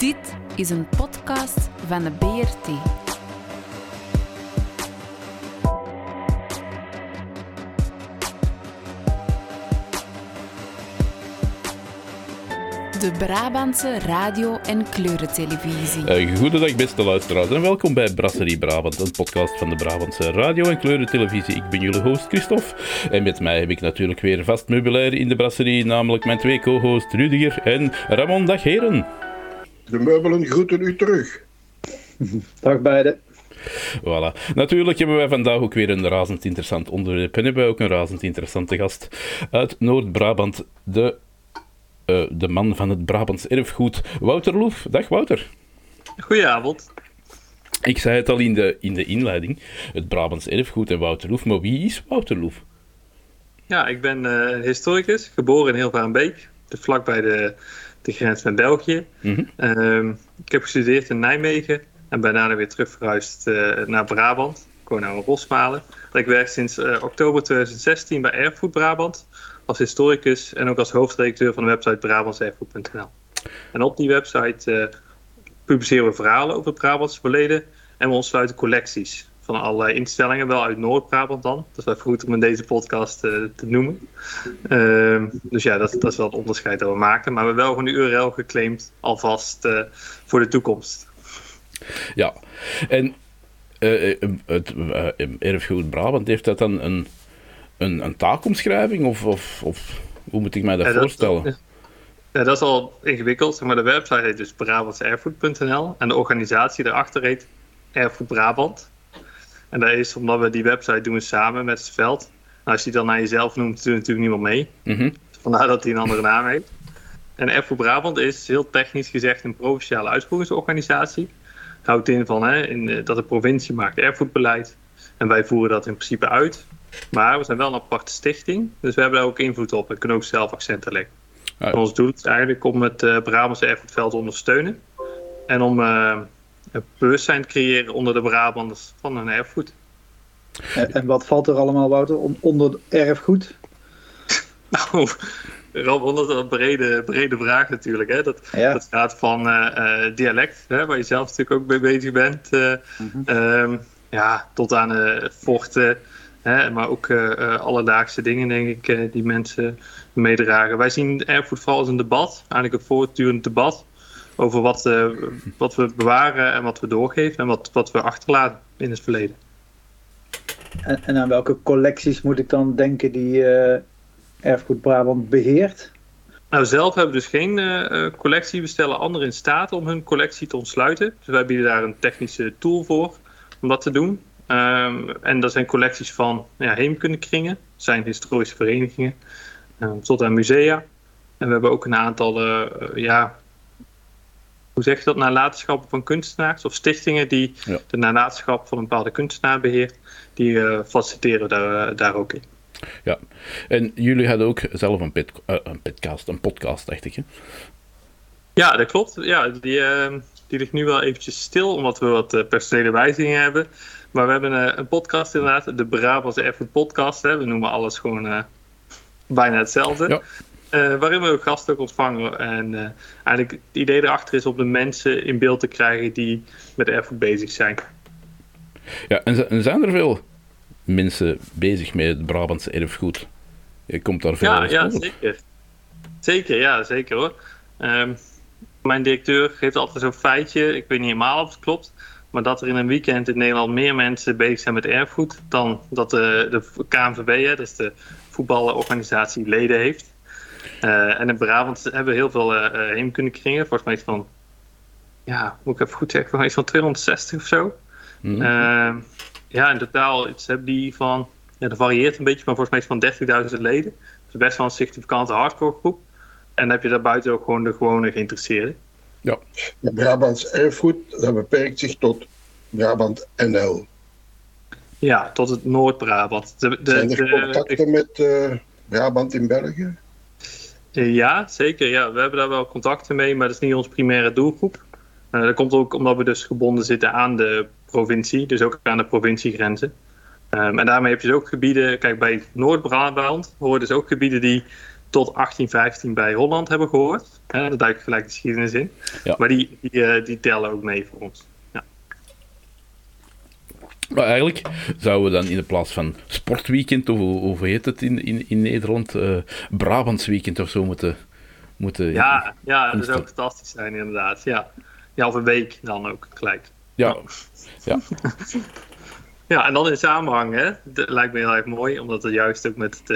Dit is een podcast van de BRT. De Brabantse radio- en kleurentelevisie. Uh, goedendag beste luisteraars en welkom bij Brasserie Brabant, een podcast van de Brabantse radio- en kleurentelevisie. Ik ben jullie host Christophe en met mij heb ik natuurlijk weer vast meubilair in de brasserie, namelijk mijn twee co-hosts Rudiger en Ramon. Dag heren. De meubelen groeten u terug. Dag beiden. Voilà. Natuurlijk hebben wij vandaag ook weer een razend interessant onderwerp en hebben wij ook een razend interessante gast uit Noord-Brabant, de uh, de man van het Brabants erfgoed, Wouter Loef. Dag Wouter. Goedenavond. Ik zei het al in de, in de inleiding, het Brabants erfgoed en Wouter Loef, maar wie is Wouter Loef? Ja, ik ben uh, historicus, geboren in Hilvarenbeek, dus vlakbij de, de grens met België. Mm -hmm. uh, ik heb gestudeerd in Nijmegen en ben daarna weer terug verhuisd uh, naar Brabant. Ik woon nu in Rosmalen. Ik werk sinds oktober 2016 bij Erfgoed Brabant als historicus en ook als hoofdredacteur van de website brabantserfgoed.nl. En op die website uh, publiceren we verhalen over het Brabantse verleden en we ontsluiten collecties van allerlei instellingen, wel uit Noord-Brabant dan. Dat is wel goed om in deze podcast uh, te noemen. Uh, dus ja, dat, dat, is wel het onderscheid dat we maken. Maar we hebben wel gewoon de URL geclaimd alvast uh, voor de toekomst. Ja, en het erfgoed Brabant heeft dat dan een een, een taakomschrijving? Of, of, of, hoe moet ik mij dat ja, voorstellen? Ja, dat is al ingewikkeld. Maar de website heet dus brabantserfgoed.nl en de organisatie daarachter heet Erfgoed Brabant. En dat is omdat we die website doen we samen met het veld. En als je die dan naar jezelf noemt, doet natuurlijk niemand mee. Mm -hmm. Vandaar dat hij een andere naam heeft. En Erfgoed Brabant is heel technisch gezegd een provinciale uitvoeringsorganisatie. Houdt in van hè, in, dat de provincie maakt erfgoedbeleid. En wij voeren dat in principe uit. Maar we zijn wel een aparte stichting, dus we hebben daar ook invloed op en kunnen ook zelf accenten leggen. Ons doel is eigenlijk om het uh, Brabantse erfgoedveld te ondersteunen en om uh, het bewustzijn creëren onder de Brabanders van hun erfgoed. En, en wat valt er allemaal, Wouter, onder erfgoed? nou, Rob, dat is een brede, brede vraag natuurlijk. Hè? Dat, ja. dat gaat van uh, dialect, hè, waar je zelf natuurlijk ook mee bezig bent, mm -hmm. um, ja, tot aan vochten. Hè, maar ook uh, uh, alledaagse dingen, denk ik, uh, die mensen meedragen. Wij zien erfgoed vooral als een debat, eigenlijk een voortdurend debat over wat, wat we bewaren en wat we doorgeven en wat, wat we achterlaten in het verleden. En, en aan welke collecties moet ik dan denken die Erfgoed Brabant beheert? Nou, zelf hebben we dus geen collectie. We stellen anderen in staat om hun collectie te ontsluiten. Dus wij bieden daar een technische tool voor om dat te doen. Um, en dat zijn collecties van ja, heemkundekringen, zijn historische verenigingen, um, tot aan musea. En we hebben ook een aantal, uh, ja, hoe zeg je dat, nalatenschappen van kunstenaars of stichtingen die ja. de nalatenschap van een bepaalde kunstenaar beheert, die uh, faciliteren daar, daar ook in. Ja, en jullie hadden ook zelf een, pit, uh, een podcast, een podcast, dacht ik, hè? Ja, dat klopt. Ja, die, uh, die ligt nu wel eventjes stil, omdat we wat personele wijzigingen hebben. Maar we hebben een, een podcast inderdaad, de Brabantse Erfgoed podcast. Hè. We noemen alles gewoon bijna hetzelfde. Ja. Uh, waarin we ook gasten ook ontvangen. En uh, eigenlijk het idee erachter is om de mensen in beeld te krijgen die met erfgoed bezig zijn. Ja, en zijn er veel mensen bezig met het Brabantse erfgoed? Je komt daar veel Ja, ja zeker. Zeker, ja, zeker hoor. Um, mijn directeur geeft altijd zo'n feitje, ik weet niet helemaal of het klopt, maar dat er in een weekend in Nederland meer mensen bezig zijn met erfgoed dan dat de, de KNVB, hè, dat is de voetbalorganisatie, leden heeft. Uh, en in Brabant hebben we heel veel uh, heemkundekringen, volgens mij iets van, ja, moet ik even goed zeggen, iets van 260 of zo. Mm. Uh, ja, in totaal iets hebben die van, ja, dat varieert een beetje, maar volgens mij iets van 30.000 leden. Dus best wel een significante hardcore groep. En dan heb je daarbuiten ook gewoon de gewone geïnteresseerden. Ja. De Brabants erfgoed, dat beperkt zich tot Brabant NL. Ja, tot het Noord-Brabant. Zijn er contacten de, met uh, Brabant in België? Ja, zeker. Ja. We hebben daar wel contacten mee, maar dat is niet onze primaire doelgroep. Uh, dat komt ook omdat we dus gebonden zitten aan de provincie, dus ook aan de provinciegrenzen. Um, en daarmee heb je dus ook gebieden, kijk bij Noord-Brabant horen dus ook gebieden die tot 1815 bij Holland hebben gehoord. Hè, daar duik ik gelijk de geschiedenis in. Ja. Maar die, die, eh, die tellen ook mee voor ons. Maar eigenlijk zouden we dan in de plaats van sportweekend, of hoe heet het in, in, in Nederland, eh Brabantsweekend of zo moeten... moeten Ja, ja, dat zou fantastisch zijn inderdaad. Ja. ja, of een week dan ook gelijk. ja. ja. Ja, en dan in samenhang, hè. Dat lijkt me heel erg mooi, omdat het juist ook met het,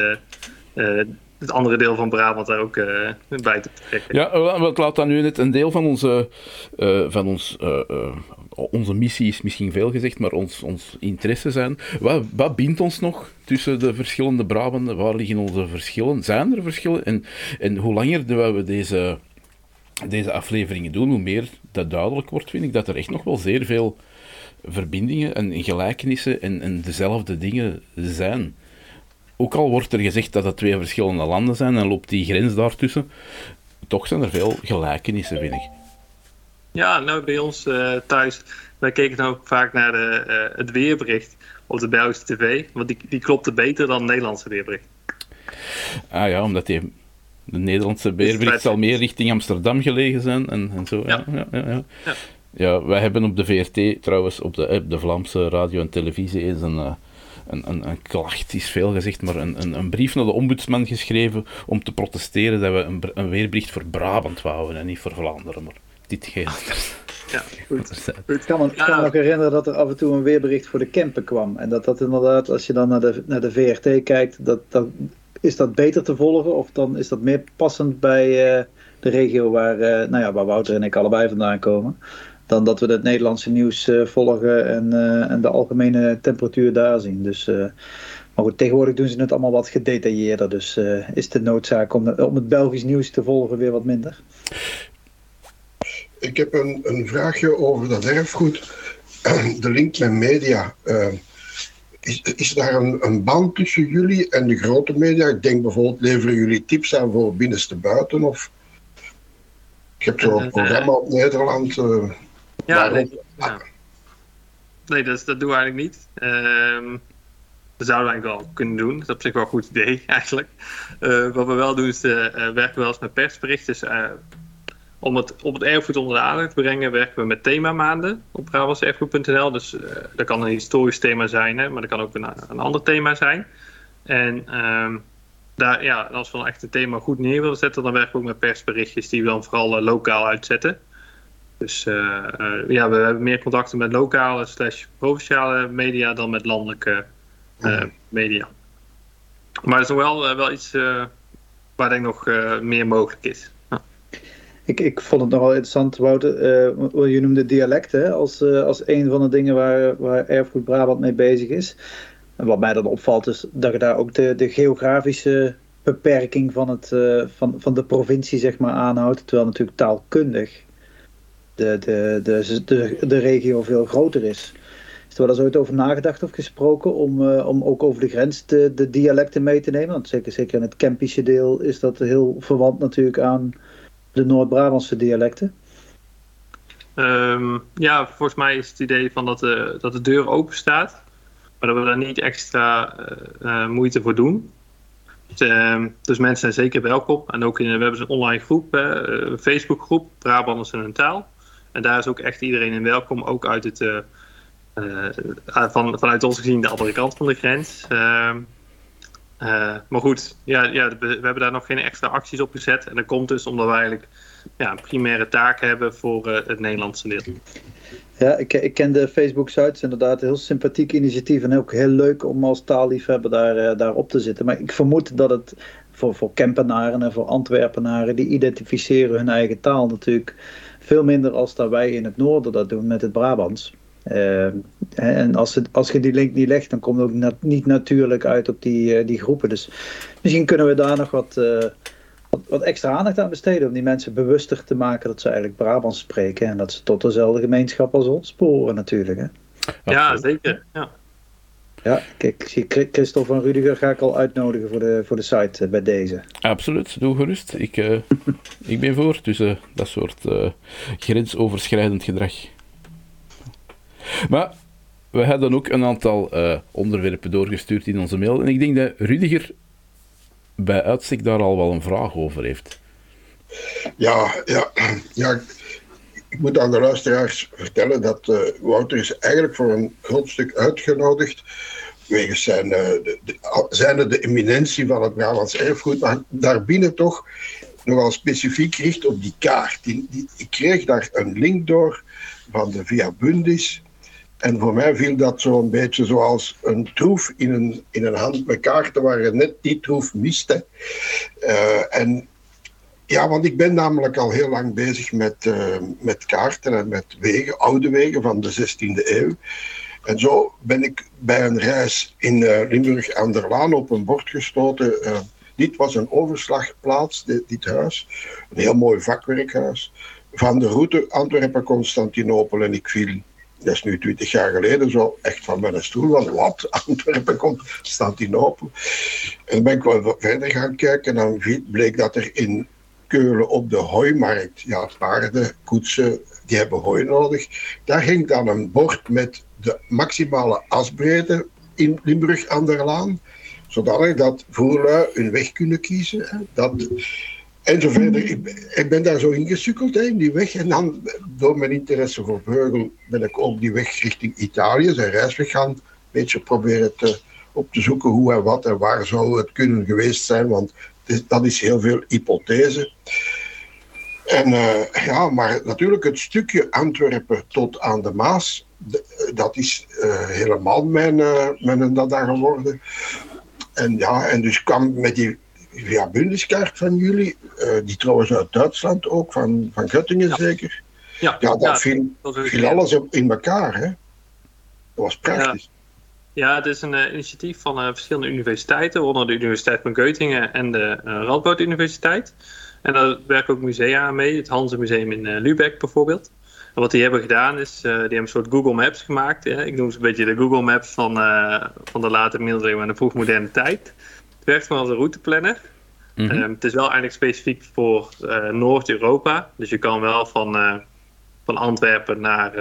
eh, eh, het andere deel van Brabant daar ook eh, bij te betrekken. Ja, wel, ik laat dat nu net een deel van onze, eh, van ons, eh, eh, onze missie is misschien veel gezegd, maar ons, ons interesse zijn. Wat, wat bindt ons nog tussen de verschillende Brabanten? Waar liggen onze verschillen? Zijn er verschillen? En, en hoe langer we deze, deze afleveringen doen, hoe meer dat duidelijk wordt, vind ik dat er echt nog wel zeer veel verbindingen en gelijkenissen en, en dezelfde dingen zijn. Ook al wordt er gezegd dat het twee verschillende landen zijn en loopt die grens daartussen, toch zijn er veel gelijkenissen, vind ik. Ja, nou bij ons eh, thuis, wij keken dan ook vaak naar de, eh, het weerbericht op de Belgische tv. Want die, die klopte beter dan het Nederlandse weerbericht. Ah ja, omdat die, de Nederlandse weerbericht zal meer richting Amsterdam gelegen zijn en, en zo. Ja. Ja. Ja, ja, ja. Ja. Wij hebben op de VRT, trouwens, op de, op de Vlaamse radio en televisie eens een, eh, een, een, een klacht, is veel gezegd, maar een, een, een brief naar de ombudsman geschreven om te protesteren dat we een, weerbericht voor Brabant wouden en niet voor Vlaanderen, maar dit geen. Ja, Goed. Ik kan me, ik kan me nog herinneren dat er af en toe een weerbericht voor de campen kwam. En dat dat inderdaad, als je dan naar de, naar de VRT kijkt, dat, dat, is dat beter te volgen? Of dan is dat meer passend bij eh, de regio waar, eh, nou ja, waar Wouter en ik allebei vandaan komen? Dan dat we het Nederlandse nieuws eh, volgen en, eh, en de algemene temperatuur daar zien. Dus, eh, maar goed, tegenwoordig doen ze het allemaal wat gedetailleerder. Dus eh, is de noodzaak om, om het Belgisch nieuws te volgen weer wat minder. Ik heb een, een vraagje over dat erfgoed. De link met media. Eh, is, is daar een, een band tussen jullie en de grote media? Ik denk bijvoorbeeld, leveren jullie tips aan voor binnenste buiten? Of je hebt zo'n programma op Nederland. eh, ja, nee, ja. nee dat, dat doen we eigenlijk niet. Ehm, dat zouden we eigenlijk wel kunnen doen. Dat is op zich wel een goed idee eigenlijk. Eh, wat we wel doen is eh, werken we wel eens met persberichten. Dus, om het op het erfgoed onder de aandacht te brengen, werken we met themamaanden op brabantserfgoed.nl. Dus dat kan een historisch thema zijn, hè, maar dat kan ook een, een ander thema zijn. En ehm, daar, ja, als we dan echt het thema goed neer willen zetten, dan werken we ook met persberichtjes die we dan vooral lokaal uitzetten. Dus eh, eh, ja, we hebben meer contacten met lokale slash provinciale media dan met landelijke eh, media. Maar het is wel, wel iets eh, waar denk ik nog eh, meer mogelijk is. Ja. Ik, ik vond het nogal interessant, Wouter. eh, je noemde dialect hè, als, eh, als een van de dingen waar, waar Erfgoed Brabant mee bezig is. En wat mij dan opvalt is dat je daar ook de, de geografische beperking van, het, eh, van, van de provincie zeg maar, aanhoudt. Terwijl natuurlijk taalkundig de, de, de, de, regio veel groter is. Is er wel eens ooit over nagedacht of gesproken om, eh, om ook over de grens de, de dialecten mee te nemen? Want zeker, zeker in het Kempische deel is dat heel verwant natuurlijk aan de Noord-Brabantse dialecten. Ehm, ja, volgens mij is het idee van dat de, dat de deur open staat, maar dat we daar niet extra eh, eh, moeite voor doen. Dus, dus mensen zijn zeker welkom. En ook in, we hebben een online groep, eh, een Facebookgroep, Brabanders en hun taal. En daar is ook echt iedereen in welkom, ook uit het, eh, eh, van, vanuit ons gezien de andere kant van de grens. Ehm, eh, maar goed, ja, ja, we, hebben daar nog geen extra acties op gezet. En dat komt dus omdat we eigenlijk ja, primaire taak hebben voor het Nederlandse deel. Ja, ik, ik ken de Facebook-sites inderdaad. Een heel sympathiek initiatief en ook heel leuk om als taalliefhebber daar, daar op te zitten. Maar ik vermoed dat het voor, voor Kempenaren en voor Antwerpenaren, die identificeren hun eigen taal natuurlijk veel minder als dat wij in het noorden dat doen met het Brabants. Eh, en als, het, als je die link niet legt, dan komt het ook nat- niet natuurlijk uit op die, eh, die groepen. Dus misschien kunnen we daar nog wat, eh, wat, wat extra aandacht aan besteden. Om die mensen bewuster te maken dat ze eigenlijk Brabants spreken. En dat ze tot dezelfde gemeenschap als ons behoren natuurlijk. Hè? Ja, zeker. Ja. Ja, kijk, ik zie Chri- Christophe en Rudiger ga ik al uitnodigen voor de, voor de site eh, bij deze. Absoluut, doe gerust. Ik, eh, ik ben voor, dus eh, dat soort eh, grensoverschrijdend gedrag. Maar we hadden ook een aantal eh, onderwerpen doorgestuurd in onze mail. En ik denk dat Rudiger bij uitstek daar al wel een vraag over heeft. Ja, ja, ja ik moet aan de luisteraars vertellen dat uh, Wouter is eigenlijk voor een groot stuk uitgenodigd. Wegens zijn, uh, de, de, zijn de eminentie van het Brabants erfgoed, maar daarbinnen toch nogal specifiek gericht op die kaart. Die, ik kreeg daar een link door van de Via Bundis. En voor mij viel dat zo'n beetje zoals een troef in een, in een hand met kaarten waar je net die troef miste. Uh, en ja, want ik ben namelijk al heel lang bezig met, uh, met kaarten en met wegen, oude wegen van de 16e eeuw. En zo ben ik bij een reis in uh, Limburg aan der Laan op een bord gestoten. Uh, dit was een overslagplaats, dit, dit, huis. Een heel mooi vakwerkhuis. Van de route Antwerpen-Constantinopel. En ik viel, dat is nu 20 jaar geleden, zo echt van mijn stoel. Van wat? Antwerpen-Constantinopel. En dan ben ik wel verder gaan kijken. En dan bleek dat er in Op de hooimarkt. Ja, paarden, koetsen, die hebben hooi nodig. Daar ging dan een bord met de maximale asbreedte in Limburg aan de Laan. Zodanig dat voerlui hun weg kunnen kiezen. Dat, en verder. Ik, ik ben daar zo ingesukkeld in die weg. En dan, door mijn interesse voor Beugel, ben ik ook die weg richting Italië, zijn reisweg gaan, een beetje proberen te, op te zoeken hoe en wat en waar zou het kunnen geweest zijn. Want dat is heel veel hypothese. En uh, ja, maar natuurlijk het stukje Antwerpen tot aan de Maas, dat is uh, helemaal mijn, uh, mijn dada geworden. En ja, en dus kwam met die ja, Bundeskaart van jullie, die trouwens uit Duitsland ook, van, van Göttingen ja. zeker. Ja, ja dat ja, viel, dat viel alles in elkaar. Hè? Dat was prachtig. Ja, het is een uh, initiatief van uh, verschillende universiteiten, waaronder de Universiteit van Göttingen en de uh, Radboud Universiteit. En daar werken ook musea aan mee, het Hanse Museum in Lübeck bijvoorbeeld. En wat die hebben gedaan is, die hebben een soort Google Maps gemaakt. Ik noem ze een beetje de Google Maps van, van de late middeleeuwen en de vroegmoderne tijd. Het werkt gewoon als een routeplanner. Mm -hmm. um, het is wel eigenlijk specifiek voor Noord-Europa. Dus je kan wel van, van Antwerpen naar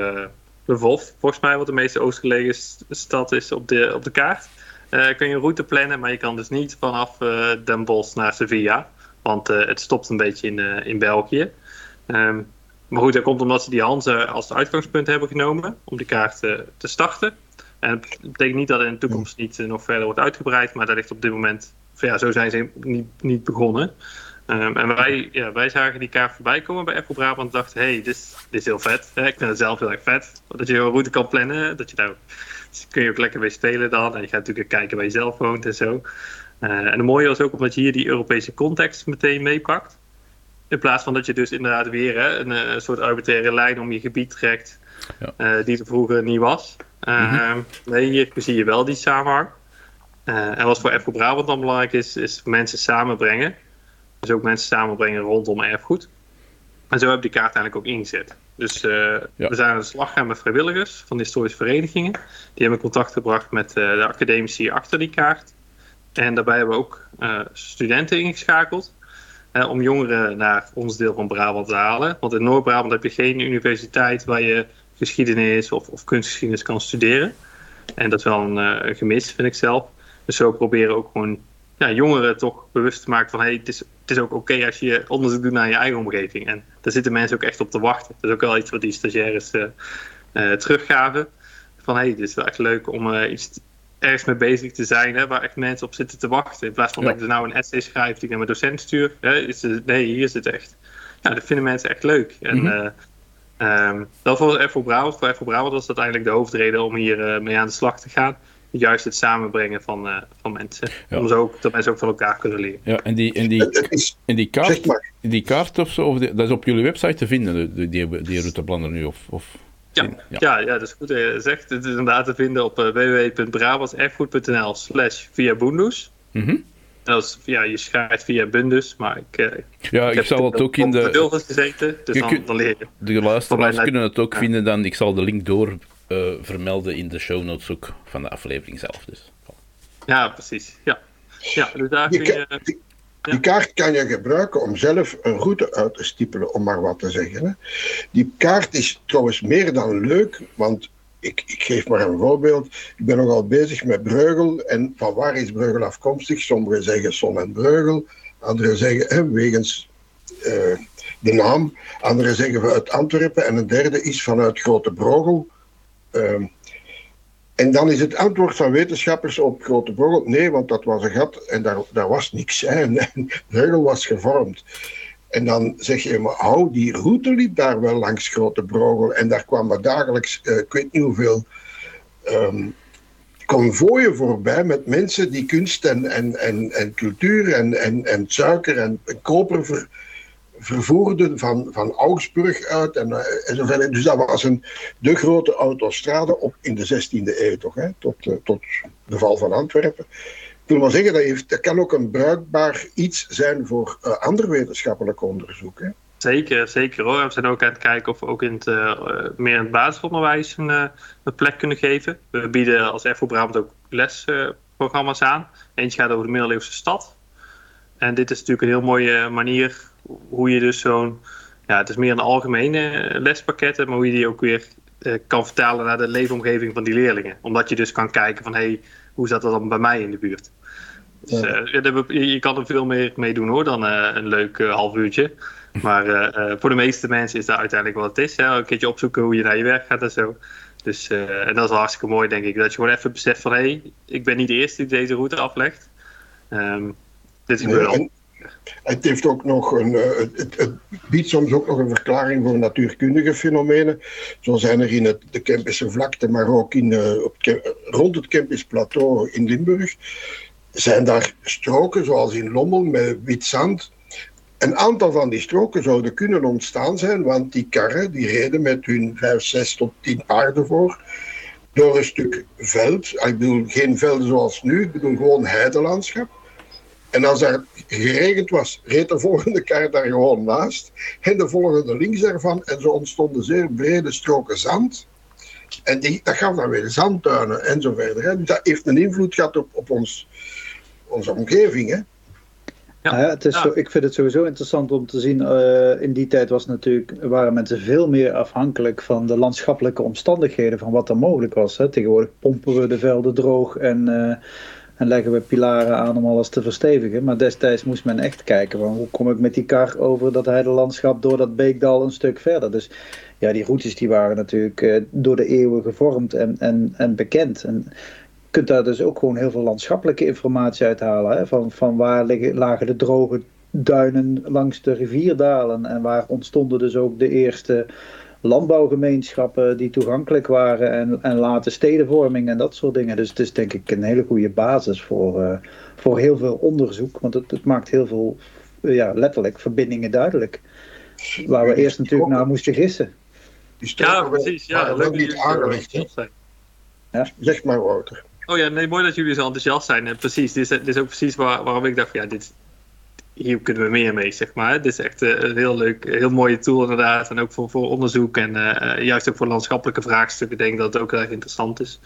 Lvov, volgens mij wat de meeste oostgelegen stad is op de, op de kaart. Uh, kun je een route plannen, maar je kan dus niet vanaf uh, Den Bosch naar Sevilla. Want uh, het stopt een beetje in, in België. Um, maar goed, dat komt omdat ze die Hanze als uitgangspunt hebben genomen om die kaart te starten. En het betekent niet dat het in de toekomst niet nog verder wordt uitgebreid, maar dat ligt op dit moment, ja, zo zijn ze niet, niet begonnen. Um, en wij, ja, wij zagen die kaart voorbij komen bij Apple Brabant en dachten, hey, dit is, dit is heel vet. ik vind het zelf heel erg vet. Dat je een route kan plannen, dat je daar dus kun je ook lekker mee spelen dan. En je gaat natuurlijk kijken waar je zelf woont en zo. Uh, en het mooie was ook omdat je hier die Europese context meteen meepakt. In plaats van dat je dus inderdaad weer hè, een, een, soort arbitraire lijn om je gebied trekt, ja. uh, die er vroeger niet was. Uh, mm -hmm. Nee, hier zie je wel die samenhang. en wat voor Apple Brabant dan belangrijk is, is mensen samenbrengen. Dus ook mensen samenbrengen rondom erfgoed. En zo hebben die kaart eigenlijk ook ingezet. Dus uh, ja. we zijn aan de slag gaan met vrijwilligers van de historische verenigingen. Die hebben contact gebracht met uh, de academici achter die kaart. En daarbij hebben we ook uh, studenten ingeschakeld. om jongeren naar ons deel van Brabant te halen. Want in Noord-Brabant heb je geen universiteit waar je geschiedenis of, of kunstgeschiedenis kan studeren. En dat is wel een gemis, vind ik zelf. Dus zo proberen ook gewoon ja, jongeren toch bewust te maken van hey, het, is, het is ook oké als je onderzoek doet naar je eigen omgeving. En daar zitten mensen ook echt op te wachten. Dat is ook wel iets wat die stagiaires uh, uh, teruggaven. Van hey, het is wel echt leuk om uh, iets ergens mee bezig te zijn hè, waar echt mensen op zitten te wachten. In plaats van ja. dat ik er nou een essay schrijf die ik naar mijn docent stuur. Hè, is het, nee, hier het echt. Ja, dat vinden mensen echt leuk. En mm -hmm. um, dat was voor Brabant. Voor F Brabant was dat eigenlijk de hoofdreden om hier mee aan de slag te gaan juist het samenbrengen van, uh, van mensen. Ja. Om zo ook, dat mensen ook van elkaar kunnen leren. Ja, en die, en die, en die, kaart, die kaart of zo, of die, dat is op jullie website te vinden, die, die, die routeplanner nu? Of, of, ja, ja. Ja, ja, dat is goed je zegt. Het is inderdaad te vinden op uh, www.brabantserfgoed.nl slash via Bundus. Mm -hmm. Dat is, ja, je schrijft via Bundus, maar ik, uh, ja, ik, ik zal het ook in de... de gezeten, dus dan, dan leer je. De luisteraars kunnen het ook ja. vinden dan. Ik zal de link door uh, vermelden in de show notes ook van de aflevering zelf. Dus. Ja, precies. Ja. Ja, dus daar die, kun je, die, die, kaart kan je gebruiken om zelf een route uit te stippelen, om maar wat te zeggen. Hè. Die kaart is trouwens meer dan leuk, want ik, ik, geef maar een voorbeeld. Ik ben nogal bezig met Breugel. En van waar is Breugel afkomstig? Sommigen zeggen Son en Breugel. Anderen zeggen hè, wegens uh, de naam. Anderen zeggen vanuit Antwerpen. En een derde is vanuit Grote Brogel. Uh, en dan is het antwoord van wetenschappers op Grote Brogel: nee, want dat was een gat en daar, daar was niks. Hè. Breugel was gevormd. En dan zeg je, maar hou, die route liep daar wel langs Grote Brogel. En daar kwamen dagelijks, uh, ik weet niet hoeveel, um, konvooien voorbij met mensen die kunst en, en, en, en cultuur en, en, en suiker en, en koper ver, vervoerden van, van Augsburg uit en, uh, en verder. Dus dat was een, de grote autostrade op, in de 16e eeuw toch, hè, tot, uh, tot de val van Antwerpen. Ik wil maar zeggen, dat, heeft, dat kan ook een bruikbaar iets zijn voor uh, ander wetenschappelijk onderzoek. Hè. Zeker, zeker hoor. We zijn ook aan het kijken of we ook in het, meer in het basisonderwijs een, een, plek kunnen geven. We bieden als FO Brabant ook lesprogramma's aan. Eentje gaat over de middeleeuwse stad. En dit is natuurlijk een heel mooie manier hoe je dus zo'n... Ja, het is meer een algemene lespakket, maar hoe je die ook weer kan vertalen naar de leefomgeving van die leerlingen. Omdat je dus kan kijken van... Hey, hoe zat dat dan bij mij in de buurt? Dus, uh, je kan er veel meer mee doen hoor dan uh, een leuk uh, half uurtje. Maar voor de meeste mensen is dat uiteindelijk wat het is. Hè? Een keertje opzoeken hoe je naar je werk gaat en zo. Dus, en dat is hartstikke mooi denk ik. Dat je gewoon even beseft van hé, hey, ik ben niet de eerste die deze route aflegt. Um, dit is. Het, heeft ook nog een, het, het, biedt soms ook nog een verklaring voor natuurkundige fenomenen. Zo zijn er in het, de Kempische vlakte, maar ook in, op, rond het Kempisch plateau in Limburg zijn daar stroken, zoals in Lommel, met wit zand. Een aantal van die stroken zouden kunnen ontstaan zijn, want die karren die reden met hun 5, 6 tot 10 paarden voor door een stuk veld. Ik bedoel, geen velden zoals nu, ik bedoel gewoon heidelandschap. En als er geregend was, reed de volgende kar daar gewoon naast. En de volgende links daarvan. En zo ontstonden zeer brede stroken zand. En die, dat gaf dan weer zandtuinen en zo verder. Hè. Dus dat heeft een invloed gehad op, op ons, onze omgeving. Hè. Ja. ja, het is Zo, ik vind het sowieso interessant om te zien. Uh, in die tijd was natuurlijk, waren mensen veel meer afhankelijk van de landschappelijke omstandigheden, van wat er mogelijk was. Hè. Tegenwoordig pompen we de velden droog en, uh, en leggen we pilaren aan om alles te verstevigen. Maar destijds moest men echt kijken van hoe kom ik met die kar over dat heidelandschap door dat beekdal een stuk verder. Dus ja, die routes die waren natuurlijk uh, door de eeuwen gevormd en, en, en bekend. En, kunt daar dus ook gewoon heel veel landschappelijke informatie uithalen. Hè? Van, van waar liggen, lagen de droge duinen langs de rivierdalen en waar ontstonden dus ook de eerste landbouwgemeenschappen die toegankelijk waren en, en later stedenvorming en dat soort dingen. Dus het is denk ik een hele goede basis voor, uh, voor heel veel onderzoek, want het, het maakt heel veel, ja, letterlijk verbindingen duidelijk. Waar we eerst natuurlijk naar moesten gissen. Ja, precies. Ja, leuk niet aangelegd. Ja. Zeg maar, Wouter. Oh ja, nee, mooi dat jullie zo enthousiast zijn. En precies, dit is, dit is ook precies waar, waarom ik dacht, ja, dit, hier kunnen we meer mee, zeg maar. Dit is echt uh, een heel leuk, heel mooie tool inderdaad. En ook voor, voor onderzoek en uh, juist ook voor landschappelijke vraagstukken denk ik dat het ook erg interessant is.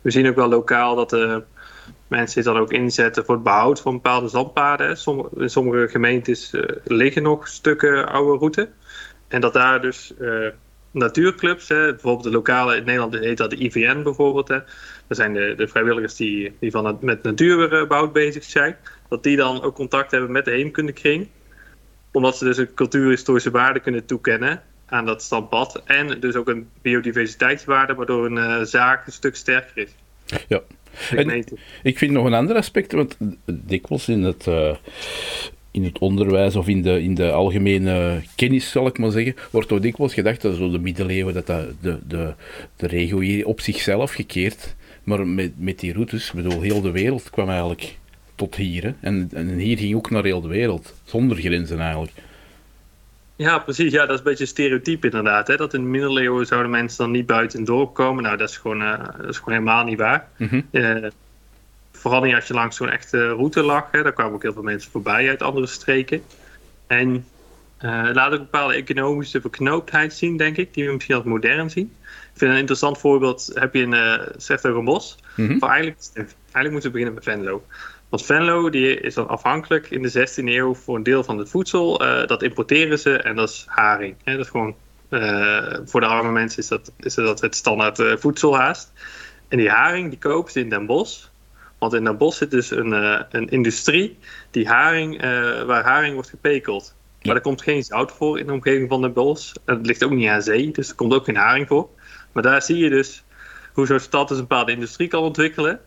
We zien ook wel lokaal dat mensen dit dan ook inzetten voor het behoud van bepaalde zandpaden. In sommige gemeentes liggen nog stukken oude route. En dat daar dus natuurclubs, hè, bijvoorbeeld de lokale, in Nederland heet dat de IVN bijvoorbeeld. Hè. Dat zijn de, de vrijwilligers die, die van het, met natuurbouw bezig zijn. Dat die dan ook contact hebben met de heemkundekring. Omdat ze dus een cultuurhistorische waarde kunnen toekennen aan dat standpad. En dus ook een biodiversiteitswaarde, waardoor een uh, zaak een stuk sterker is. Ja. En ik vind nog een ander aspect, want dikwijls in het, uh, in het onderwijs of in de, in de algemene kennis, zal ik maar zeggen, wordt toch dikwijls gedacht dat zo de middeleeuwen, dat, dat de, de, de regio hier op zichzelf gekeerd. Maar met, met die routes, ik bedoel, heel de wereld kwam eigenlijk tot hier. Hè? En, en hier ging ook naar heel de wereld, zonder grenzen eigenlijk. Ja, precies. Ja, dat is een beetje stereotyp inderdaad. Hè? Dat in de middeleeuwen zouden mensen dan niet buiten het dorp komen. Nou, dat is gewoon, uh, dat is gewoon helemaal niet waar. Mm -hmm. uh, vooral niet als je langs zo'n echte route lag. Hè? Daar kwamen ook heel veel mensen voorbij uit andere streken. En uh, laat ook een bepaalde economische verknooptheid zien, denk ik. Die we misschien als modern zien. Ik vind een interessant voorbeeld, heb je in uh, Sertogenbos. Mm -hmm. eigenlijk, eigenlijk moeten we beginnen met Venlo. Want Venlo die is dan afhankelijk in de 16e eeuw voor een deel van het voedsel. Uh, dat importeren ze en dat is haring. Hè? Dat is gewoon voor de arme mensen is dat, is dat het standaard voedsel haast. En die haring die kopen ze in Den Bosch. Want in Den Bosch zit dus een, een industrie die haring, waar haring wordt gepekeld. Maar er komt geen zout voor in de omgeving van Den Bosch. En het ligt ook niet aan zee, dus er komt ook geen haring voor. Maar daar zie je dus hoe zo'n stad dus een bepaalde industrie kan ontwikkelen.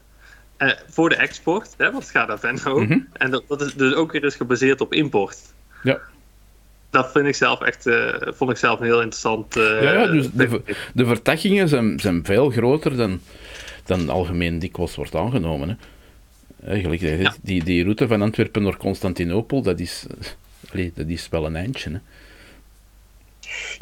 Uh, voor de export, hè, want het gaat naar Venlo. Mm -hmm. En dat, dat, is dus ook weer eens gebaseerd op import. Ja. Dat vind ik zelf echt, uh, vond ik zelf een heel interessant. Uh, ja, ja, dus de, de vertakkingen zijn, zijn veel groter dan, dan algemeen dikwijls wordt aangenomen. Hè. Eigenlijk, ja. die, die route van Antwerpen naar Constantinopel, dat is, allee, dat is wel een eindje. Hè.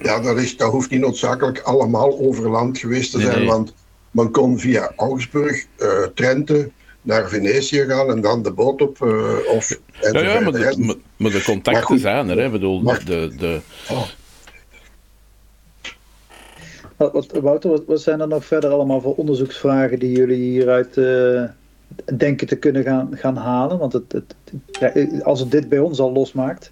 Ja, dat, is, dat hoeft niet noodzakelijk allemaal over land geweest te zijn, nee. want men kon via Augsburg, uh, Trente, naar Venetië gaan en dan de boot op. Uh, of, ja, ja maar, de, maar, maar de contacten goed, zijn er, hè? bedoel, maar, de. de... Oh. Wat, Wouter, wat, wat, zijn er nog verder allemaal voor onderzoeksvragen die jullie hieruit uh, denken te kunnen gaan, gaan halen? Want het, het, ja, als het dit bij ons al losmaakt,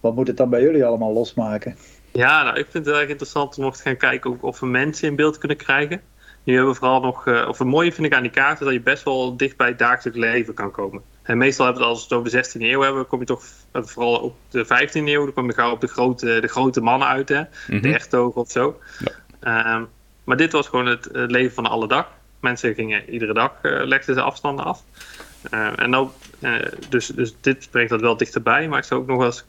wat moet het dan bij jullie allemaal losmaken? Ja, nou, ik vind het erg interessant om nog te gaan kijken of we mensen in beeld kunnen krijgen. Nu hebben we vooral nog, uh, of het mooie vind ik aan die kaarten, dat je best wel dicht bij het dagelijks leven kan komen. En meestal hebben we het, als we het over de 16e eeuw hebben, kom je toch vooral op de 15e eeuw, dan kom je gauw op de grote, de grote mannen uit, hè? Mm -hmm. de ertogen of zo. Ja. Um, maar dit was gewoon het, het, leven van alle dag. Mensen gingen iedere dag, uh, legden ze afstanden af. Uh, en nou, dus, dus dit brengt dat wel dichterbij, maar ik zou ook nog wel eens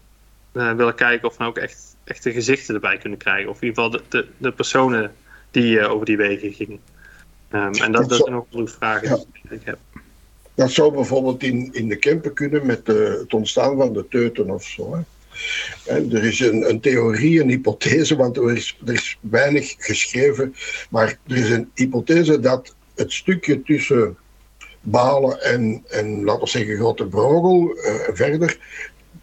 willen kijken of we nou ook echt, echt de gezichten erbij kunnen krijgen. Of in ieder geval de, de, de personen die uh, over die wegen gingen. Um, en dat, dat, zijn ook vragen ja. die ik heb. Dat zou bijvoorbeeld in, in de Kempen kunnen met de, het ontstaan van de teuten of zo. Hè. En er is een, een, theorie, een hypothese, want er is, er is weinig geschreven, maar er is een hypothese dat het stukje tussen Balen en, en laten we zeggen Grote Brogel uh, verder,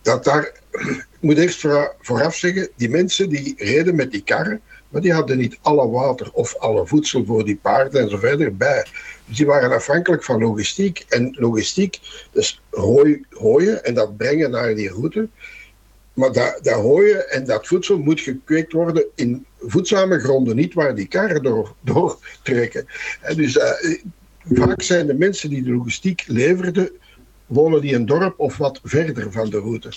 dat daar, ik moet eerst vooraf zeggen, die mensen die reden met die karren, maar die hadden niet alle water of alle voedsel voor die paarden en zo verder bij. Dus die waren afhankelijk van logistiek. En logistiek, dus hooi, hooien en dat brengen naar die route. Maar dat, dat hooien en dat voedsel moet gekweekt worden in voedzame gronden, niet waar die karren door, trekken. En dus uh, vaak zijn de mensen die de logistiek leverden, wonen die een dorp of wat verder van de route.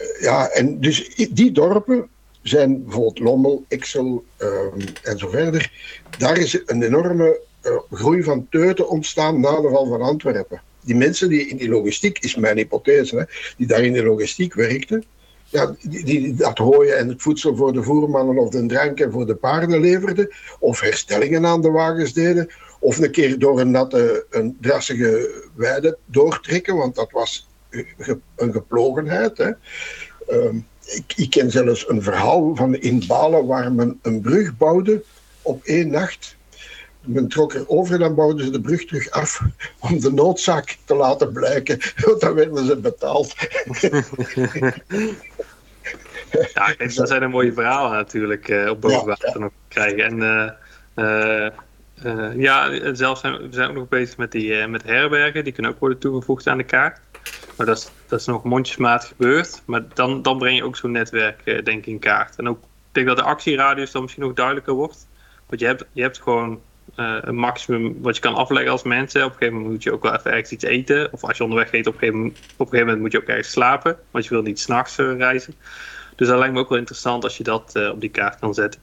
Uh, ja, en dus die dorpen zijn bijvoorbeeld Lommel, Ixel um, en zo verder. Daar is een enorme uh, groei van teuten ontstaan na de val van Antwerpen. Die mensen die in die logistiek, is mijn hypothese, hè, die daar in de logistiek werkten, ja, die, die dat hooien en het voedsel voor de voermannen of de drank en voor de paarden leverden, of herstellingen aan de wagens deden, of een keer door een natte, een drassige weide doortrekken, want dat was een geplogenheid. Hè. Um, ik, ik, ken zelfs een verhaal van in Balen waar men een brug bouwde op één nacht. Men trok er over en dan bouwden ze de brug terug af om de noodzaak te laten blijken. Want dan werden ze betaald. ja, kijk, dat zijn een mooie verhalen natuurlijk uh, op boven water ja, ja. nog krijgen. En uh, uh, ja, zelfs zijn we zijn ook nog bezig met, die, met herbergen. Die kunnen ook worden toegevoegd aan de kaart. Maar dat is, dat is nog mondjesmaat gebeurd. Maar dan, dan breng je ook zo'n netwerk, uh, denk ik, in kaart. En ook, ik denk dat de actieradius dan misschien nog duidelijker wordt. Want je hebt, je hebt gewoon uh, een maximum wat je kan afleggen als mensen. Op een gegeven moment moet je ook wel even ergens iets eten. Of als je onderweg eet, op een gegeven moment, op een gegeven moment moet je ook ergens slapen. Want je wil niet s'nachts uh, reizen. Dus dat lijkt me ook wel interessant als je dat uh, op die kaart kan zetten.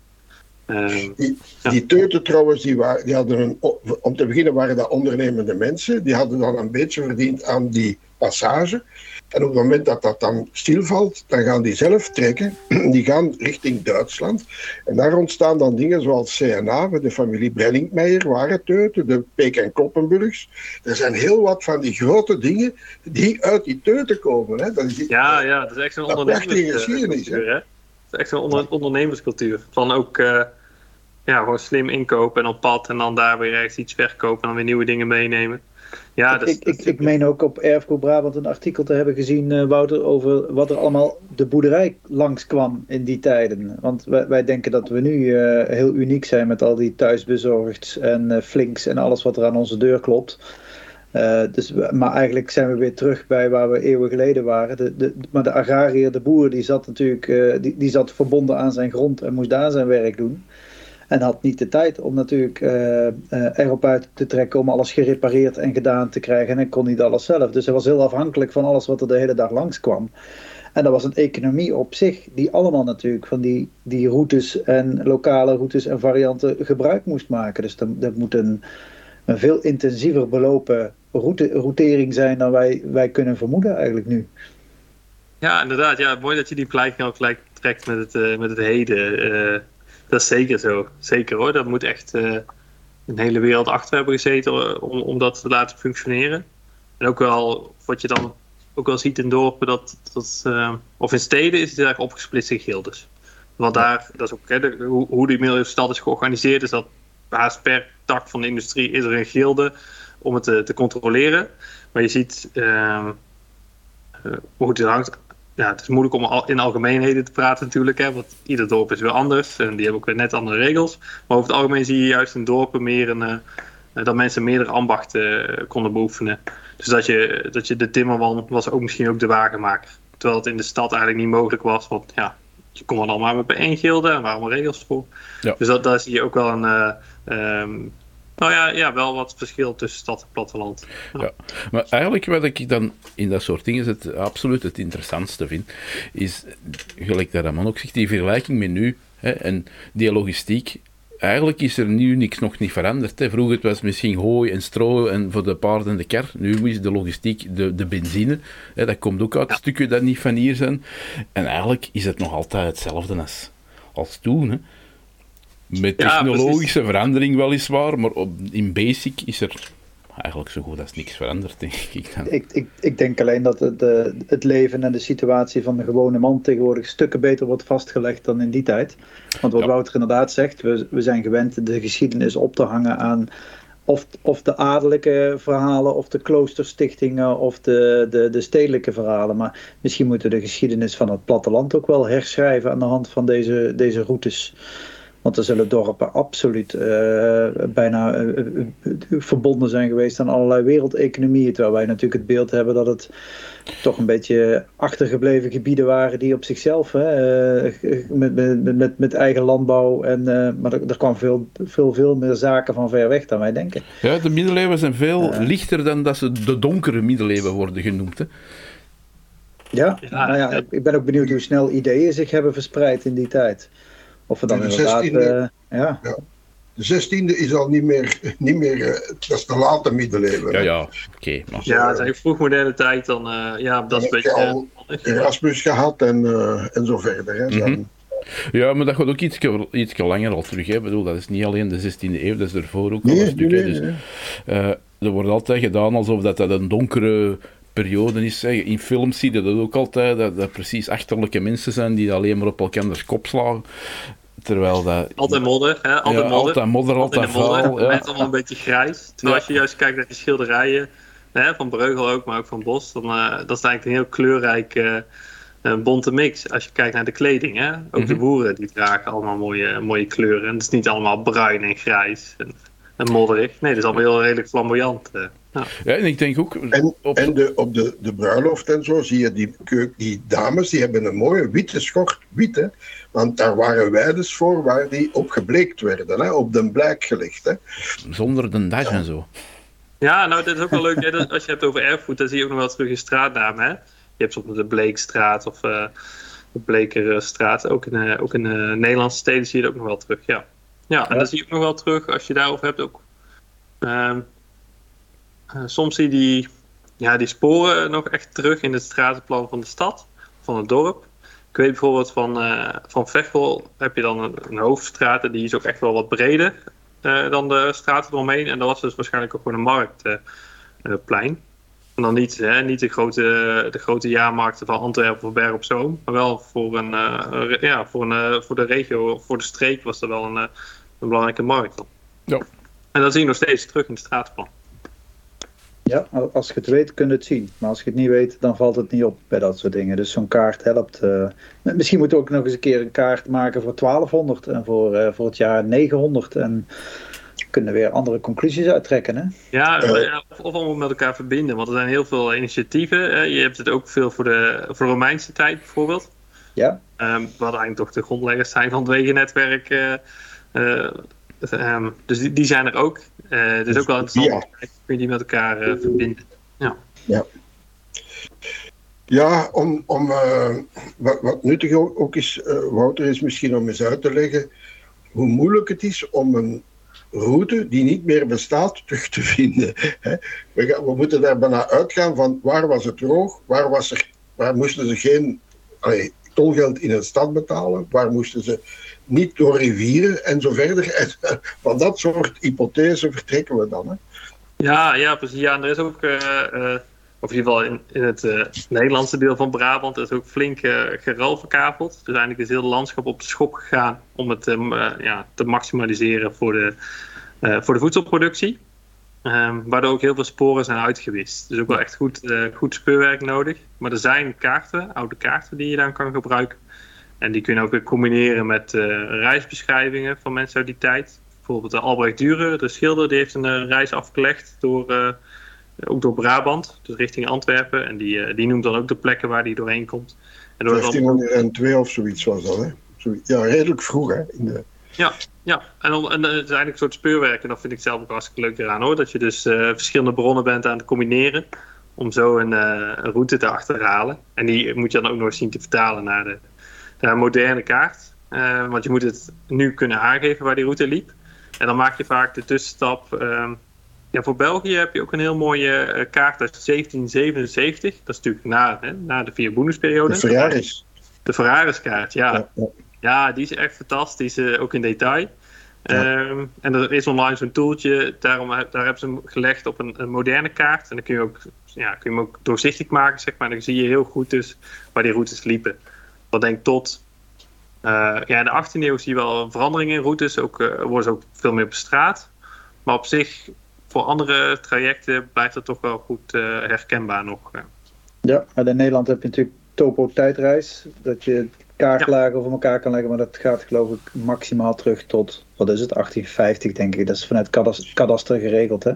Um, die, ja. die teuten trouwens, die, waren, die hadden een, om te beginnen waren dat ondernemende mensen. Die hadden dan een beetje verdiend aan die passage. En op het moment dat dat dan stilvalt, dan gaan die zelf trekken. Die gaan richting Duitsland. En daar ontstaan dan dingen zoals CNA, de familie Brenningmeijer, waren teuten, de Peek en Kloppenburgs. Er zijn heel wat van die grote dingen die uit die teuten komen. Hè. Dat is, ja, ja, dat is echt zo'n ondernemerscultuur. Hè? Dat is echt zo'n onder, ondernemerscultuur. Van ook uh, ja, gewoon slim inkopen en op pad en dan daar weer ergens iets verkopen en dan weer nieuwe dingen meenemen. Ja, dat, ik, dat ik, ik meen ook op Erfgoed Brabant een artikel te hebben gezien, uh, Wouter, over wat er allemaal de boerderij langskwam in die tijden. Want wij, wij denken dat we nu uh, heel uniek zijn met al die thuisbezorgds en uh, flinks en alles wat er aan onze deur klopt. Dus, maar eigenlijk zijn we weer terug bij waar we eeuwen geleden waren. De, de, maar de agrariër, de boer, die zat natuurlijk die, die zat verbonden aan zijn grond en moest daar zijn werk doen. En had niet de tijd om natuurlijk uh, erop uit te trekken om alles gerepareerd en gedaan te krijgen. En kon niet alles zelf. Dus hij was heel afhankelijk van alles wat er de hele dag langs kwam. En dat was een economie op zich, die allemaal natuurlijk van die, die routes en lokale routes en varianten gebruik moest maken. Dus dat, moet een, een veel intensiever belopen route, routering zijn dan wij, wij kunnen vermoeden eigenlijk nu. Ja, inderdaad. Ja, mooi dat je die gelijk ook gelijk trekt met het, uh, met het heden. Uh, dat is zeker zo. Zeker hoor. Dat moet echt uh, een hele wereld achter hebben gezeten om, om dat te laten functioneren. En ook wel wat je dan ook wel ziet in dorpen, dat, dat, of in steden is het eigenlijk opgesplitst in gildes. Want daar, dat is ook hè, de, hoe, hoe die milieustad is georganiseerd, is dat haast per tak van de industrie is er een gilde om het te, te controleren. Maar je ziet uh, hoe het hangt. Ja, het is moeilijk om in algemeenheden te praten natuurlijk, hè, want ieder dorp is weer anders en die hebben ook weer net andere regels. Maar over het algemeen zie je juist in dorpen meer een, uh, dat mensen meerdere ambachten uh, konden beoefenen. Dus dat je, dat je de timmerman was ook misschien ook de wagenmaker. Terwijl het in de stad eigenlijk niet mogelijk was, want ja, je kon dan allemaal met één gilde en waar allemaal regels voor. Ja. Dus dat, daar zie je ook wel een, um, nou ja, ja, wel wat verschil tussen stad en platteland. Ja. ja. maar eigenlijk wat ik dan in dat soort dingen het absoluut het interessantste vind, is, gelijk dat man ook zegt, die vergelijking met nu hè, en die logistiek. Eigenlijk is er nu niks nog niet veranderd. Hè. Vroeger het was misschien hooi en stro en voor de paarden en de kar. Nu is de logistiek de, de benzine. Hè, dat komt ook uit ja. stukken dat niet van hier zijn. En eigenlijk is het nog altijd hetzelfde als, als toen. Hè. Met technologische ja, verandering weliswaar, maar op, in basic is er eigenlijk zo goed als niks veranderd, denk ik. Dan. Ik, ik, ik denk alleen dat het, de, het leven en de situatie van de gewone man tegenwoordig stukken beter wordt vastgelegd dan in die tijd. Want wat ja. Wouter inderdaad zegt, we, we zijn gewend de geschiedenis op te hangen aan of, of de adellijke verhalen, of de kloosterstichtingen, of de, de, de stedelijke verhalen. Maar misschien moeten we de geschiedenis van het platteland ook wel herschrijven aan de hand van deze, deze routes. Want er zullen dorpen absoluut uh, bijna uh, verbonden zijn geweest aan allerlei wereldeconomieën. Terwijl wij natuurlijk het beeld hebben dat het toch een beetje achtergebleven gebieden waren die op zichzelf, hè, met, met, met, met, eigen landbouw. En, maar er, er kwam veel, veel, veel meer zaken van ver weg dan wij denken. Ja, de middeleeuwen zijn veel lichter dan dat ze de donkere middeleeuwen worden genoemd. Hè? Ja, ja, nou ja, ik ben ook benieuwd hoe snel ideeën zich hebben verspreid in die tijd. Of we dan de inderdaad... 16e, uh, ja. ja. De 16e is al niet meer, niet meer uh, dat is de late middeleeuwen. Ja, ja, oké. Okay, maar... Ja, het is eigenlijk vroeg moderne tijd, dan, uh, ja, dat is een beetje... al Erasmus gehad en, uh, en zo verder. Hè, mm -hmm. Ja, maar dat gaat ook iets, iets langer al terug. Hè. Ik bedoel, dat is niet alleen de 16e eeuw, dat is ervoor ook al nee, een stuk. Nee, nee, dus, uh, er wordt altijd gedaan alsof dat, dat een donkere periode is. In films zie je dat ook altijd, dat, dat precies achterlijke mensen zijn die alleen maar op elkaars kop slaan. Terwijl dat... Altijd modder, hè? Altijd, ja, modder. altijd modder, altijd, altijd vuil. Ja. Met allemaal een beetje grijs. Terwijl als je juist kijkt naar die schilderijen, hè, van Breugel ook, maar ook van Bos, dan uh, dat is eigenlijk een heel kleurrijk uh, bonte mix. Als je kijkt naar de kleding, hè? Ook mm -hmm. de Mhm. boeren die dragen allemaal mooie, mooie kleuren. En het is niet allemaal bruin en grijs en, en modderig. Nee, het is allemaal heel redelijk flamboyant. Uh. Ja. ja, en ik denk ook... En, op, en de, op de, de bruiloft en zo zie je die, die dames, die hebben een mooie witte schort, wit hè. Want daar waren weides voor waar die op gebleekt werden, hè, op de blijk gelegd. Hè. Zonder de dash ja. en zo. Ja, nou dat is ook wel leuk. Hè, als je het hebt over erfgoed, dan zie je ook nog wel terug in straatnamen. Hè. Je hebt soms de Bleekstraat of uh, de Blekerstraat. Ook in, uh, ook in uh, Nederlandse steden zie je het ook nog wel terug, ja. Ja, en ja. dan zie je ook nog wel terug, als je daarover hebt, ook... Uh, soms zie je die, ja, die sporen nog echt terug in het stratenplan van de stad, van het dorp. Ik weet bijvoorbeeld van, uh, van Veghel heb je dan een, een, hoofdstraat en die is ook echt wel wat breder uh, dan de straten eromheen. En dat was dus waarschijnlijk ook gewoon een marktplein. en dan niet, hè, niet de, grote, de grote jaarmarkten van Antwerpen of Berg op Zoom, maar wel voor, een, ja, voor, een, voor de regio, voor de streek was dat wel een, een belangrijke markt. Ja. En dat zie je nog steeds terug in het straatplan. Ja, als je het weet, kun je het zien. Maar als je het niet weet, dan valt het niet op bij dat soort dingen. Dus zo'n kaart helpt. Uh, misschien moeten we ook nog eens een keer een kaart maken voor 1200 en voor, uh, voor het jaar 900. En kunnen weer andere conclusies uittrekken. Hè? Ja, of, of allemaal met elkaar verbinden. Want er zijn heel veel initiatieven. je hebt het ook veel voor de, voor de Romeinse tijd bijvoorbeeld. Ja. Um, wat eigenlijk toch de grondleggers zijn van het wegennetwerk. Um, dus die, die, zijn er ook. Uh, het is ook wel interessant. Ja. Kun je die met elkaar uh, verbinden. Ja. ja. Ja, om, om uh, wat, wat, nuttig ook is, Wouter, is misschien om eens uit te leggen hoe moeilijk het is om een route die niet meer bestaat terug te vinden. Hè. We, gaan, we, moeten daar bijna uitgaan van waar was het droog, waar, was er, waar moesten ze geen allee, tolgeld in een stad betalen, waar moesten ze niet door rivieren en zo verder. En van dat soort hypothesen vertrekken we dan. Hè? Ja, ja, precies. Ja, en er is ook, uh, uh, of in ieder geval in, in het uh, Nederlandse deel van Brabant, is ook flink geruil verkaveld. Dus eigenlijk is heel het landschap op de schop gegaan om het ja, te maximaliseren voor de, voor de voedselproductie. Um, waardoor ook heel veel sporen zijn uitgewist. Dus ook wel echt goed, goed speurwerk nodig. Maar er zijn kaarten, oude kaarten, die je dan kan gebruiken. En die kun je ook weer combineren met uh, reisbeschrijvingen van mensen uit die tijd. Bijvoorbeeld de Albrecht Dürer, de schilder, die heeft een uh, reis afgelegd door, ook door Brabant, dus richting Antwerpen. En die, die noemt dan ook de plekken waar die doorheen komt. En door 1502 of zoiets was dat, hè? Ja, redelijk vroeg, hè? In de... Ja, ja. En, dan, en het is eigenlijk een soort speurwerk. En dat vind ik zelf ook hartstikke leuk eraan, hoor. Dat je dus verschillende bronnen bent aan het combineren. Om zo een, een route te achterhalen. En die moet je dan ook nog eens zien te vertalen naar de moderne kaart. Uh, want je moet het nu kunnen aangeven waar die route liep. En dan maak je vaak de tussenstap. Uh, ja, voor België heb je ook een heel mooie uh, kaart uit 1777. Dat is natuurlijk na, hè, na de vier Boenesperiode. De Ferraris. De Ferraris-kaart, ja. Ja, ja. ja. die is echt fantastisch, uh, ook in detail. Ja. Um, en er is online zo'n tooltje, daarom, daar hebben ze hem gelegd op een, een, moderne kaart. En dan kun je, ook, ja, kun je hem ook doorzichtig maken, zeg maar. En dan zie je heel goed dus waar die routes liepen dat denk tot uh, ja, in de 18e eeuw zie je wel een verandering in routes. Ook, uh, worden ze ook veel meer op straat. Maar op zich, voor andere trajecten blijft het toch wel goed uh, herkenbaar nog. Ja, maar in Nederland heb je natuurlijk topo-tijdreis. Dat je kaartlagen ja. over elkaar kan leggen. Maar dat gaat geloof ik maximaal terug tot, wat is het, 1850 denk ik. Dat is vanuit kadaster, kadaster geregeld hè?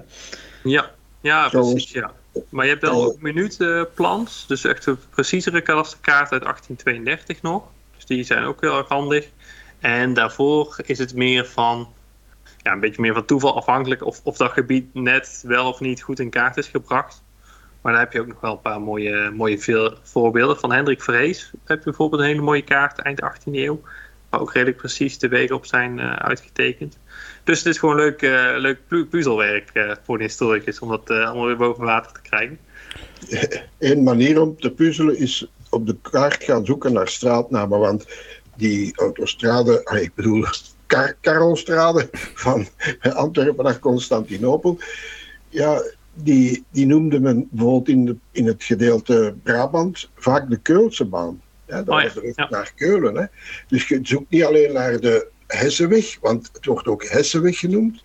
Ja, ja precies. Ja. Maar je hebt wel ook minuutplans, dus echt een preciezere kadasterkaart uit 1832 nog. Dus die zijn ook heel erg handig. En daarvoor is het meer van, ja, een beetje meer van toeval afhankelijk of, of dat gebied net wel of niet goed in kaart is gebracht. Maar daar heb je ook nog wel een paar mooie, mooie veel voorbeelden. Van Hendrik Vrees heb je bijvoorbeeld een hele mooie kaart eind 18e eeuw. Waar ook redelijk precies de wegen op zijn uh, uitgetekend. Dus het is gewoon leuk, uh, leuk puzzelwerk uh, voor de historicus om dat allemaal weer boven water te krijgen. Een manier om te puzzelen is op de kaart gaan zoeken naar straatnamen. Want die autostrade, ik bedoel Kar van Antwerpen naar Constantinopel. Ja, die, die noemde men bijvoorbeeld in, in het gedeelte Brabant vaak de Keulse baan. Ja, dat oh ja, was naar Keulen. Hè. Dus je zoekt niet alleen naar de Hessenweg, want het wordt ook Hessenweg genoemd.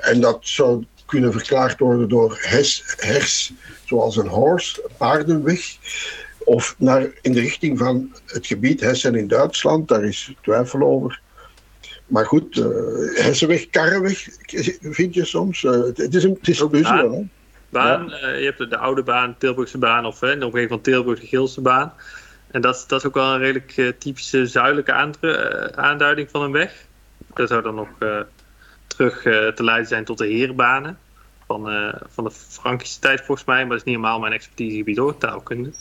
En dat zou kunnen verklaard worden door hes, hers, zoals een horse, een paardenweg. Of naar, in de richting van het gebied Hessen in Duitsland, daar is twijfel over. Maar goed, uh, Hessenweg, Karreweg vind je soms. Uh, het is een, het is een? Baan, ja. uh, je hebt de, de, oude baan, Tilburgse baan of hè, de omgeving van Tilburg, de Geelse baan. En dat, dat is ook wel een redelijk uh, typische zuidelijke uh, aanduiding van een weg. Dat zou dan nog uh, terug te leiden zijn tot de heerbanen. Van, van de Frankische tijd volgens mij. Maar dat is niet helemaal mijn expertisegebied hoor, taalkunde.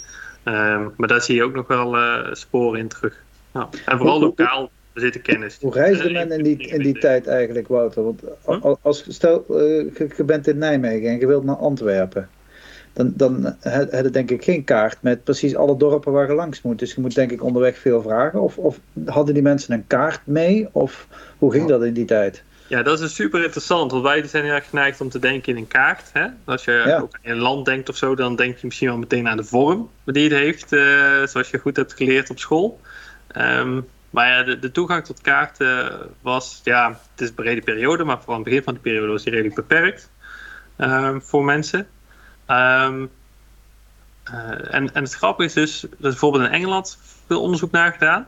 Ehm, maar daar zie je ook nog wel sporen in terug. Nou, en vooral lokaal zitten kennis. Hoe reisde men in die, in die tijd eigenlijk, Wouter? Want als, stel, je bent in Nijmegen en je wilt naar Antwerpen dan, dan hadden denk ik geen kaart met precies alle dorpen waar je langs moet. Dus je moet denk ik onderweg veel vragen. Of, of hadden die mensen een kaart mee? Of hoe ging dat in die tijd? Ja, dat is super interessant. Want wij zijn heel erg geneigd om te denken in een kaart. Hè? Als je ja. ook in een land denkt of zo, dan denk je misschien wel meteen aan de vorm die het heeft. Uh, zoals je goed hebt geleerd op school. Um, maar ja, de, de, toegang tot kaarten was, ja, het is een brede periode, maar vooral aan het begin van de periode was die redelijk beperkt um, voor mensen. Um, uh, en, en het grappige is dus, er is bijvoorbeeld in Engeland veel onderzoek naar gedaan.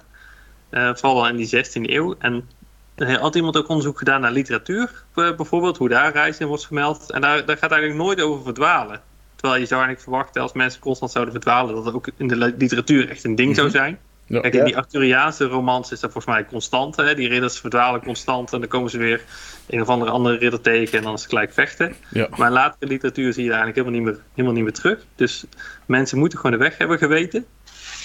Uh, vooral in die 16e eeuw. En er had iemand ook onderzoek gedaan naar literatuur, eh, bijvoorbeeld, hoe daar reizen in wordt vermeld. En daar, daar gaat eigenlijk nooit over verdwalen. Terwijl je zou eigenlijk verwachten, als mensen constant zouden verdwalen, dat het ook in de literatuur echt een ding zou Mhm. zijn. Ja. Kijk, in die Arthuriaanse romans is dat volgens mij constant. Hè? Die ridders verdwalen constant en dan komen ze weer een of andere andere ridder tegen en dan is het gelijk vechten. Ja. Maar in latere literatuur zie je daar eigenlijk helemaal niet meer, helemaal niet meer terug. Dus mensen moeten gewoon de weg hebben geweten.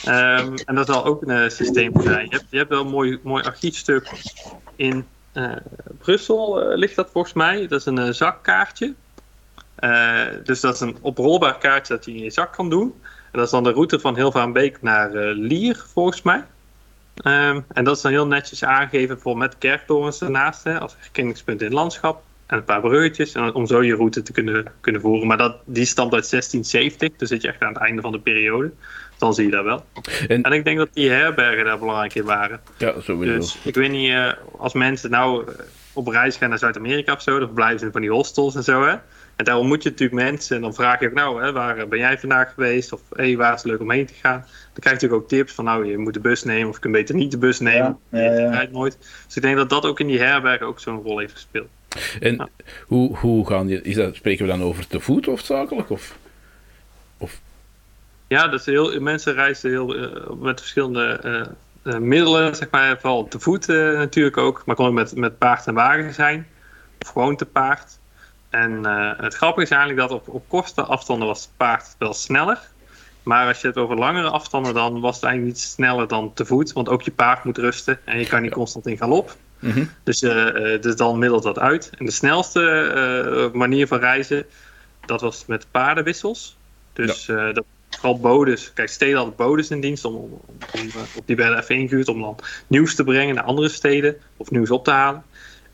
Ehm, en dat zal ook een eh, systeem zijn. Je hebt, je hebt wel een mooi, mooi archiefstuk in eh, Brussel, eh, ligt dat volgens mij. Dat is een zakkaartje. Eh, dus dat is een oprolbaar kaartje dat je in je zak kan doen. En dat is dan de route van Hilvaanbeek naar eh, Lier, volgens mij. Ehm, en dat is dan heel netjes aangegeven, bijvoorbeeld met kerktorens ernaast, hè, als herkenningspunt in het landschap. En een paar bruggetjes, en om zo je route te kunnen, kunnen voeren. Maar dat, die stamt uit 1670, dus zit je echt aan het einde van de periode. Dan zie je dat wel. En- En ik denk dat die herbergen daar belangrijk in waren. Ja, sowieso. Dus ik weet niet, eh, als mensen nou eh, op reis gaan naar Zuid-Amerika of zo, dan blijven ze in van die hostels en zo, hè. En daar ontmoet je natuurlijk mensen en dan vraag je ook, nou, hè, waar ben jij vandaag geweest? Of hey, waar is het leuk om heen te gaan? Dan krijg je natuurlijk ook tips van, nou, je moet de bus nemen of je kunt beter niet de bus nemen. Ja, ja, ja. Je rijdt nooit. Dus ik denk dat dat ook in die herbergen ook zo'n rol heeft gespeeld. En Ja. hoe, hoe gaan die, is dat, spreken we dan over te voet hoofdzakelijk? Of? Ja, dat is heel, mensen reizen heel, eh, met verschillende eh, eh, middelen, zeg maar, vooral te voet natuurlijk ook. Maar kon ook met, met paard en wagen zijn, of gewoon te paard. En eh, het grappige is eigenlijk dat op, op korte afstanden was het paard wel sneller. Maar als je het over langere afstanden, dan was het eigenlijk niet sneller dan te voet. Want ook je paard moet rusten en je kan niet constant in galop. Mhm. Dus, eh, dus dan middelt dat uit. En de snelste manier van reizen, dat was met paardenwissels. Dus eh, dat, vooral bodes. Kijk, steden hadden bodes in dienst om, om, om, op die werden even ingehuurd om dan nieuws te brengen naar andere steden of nieuws op te halen.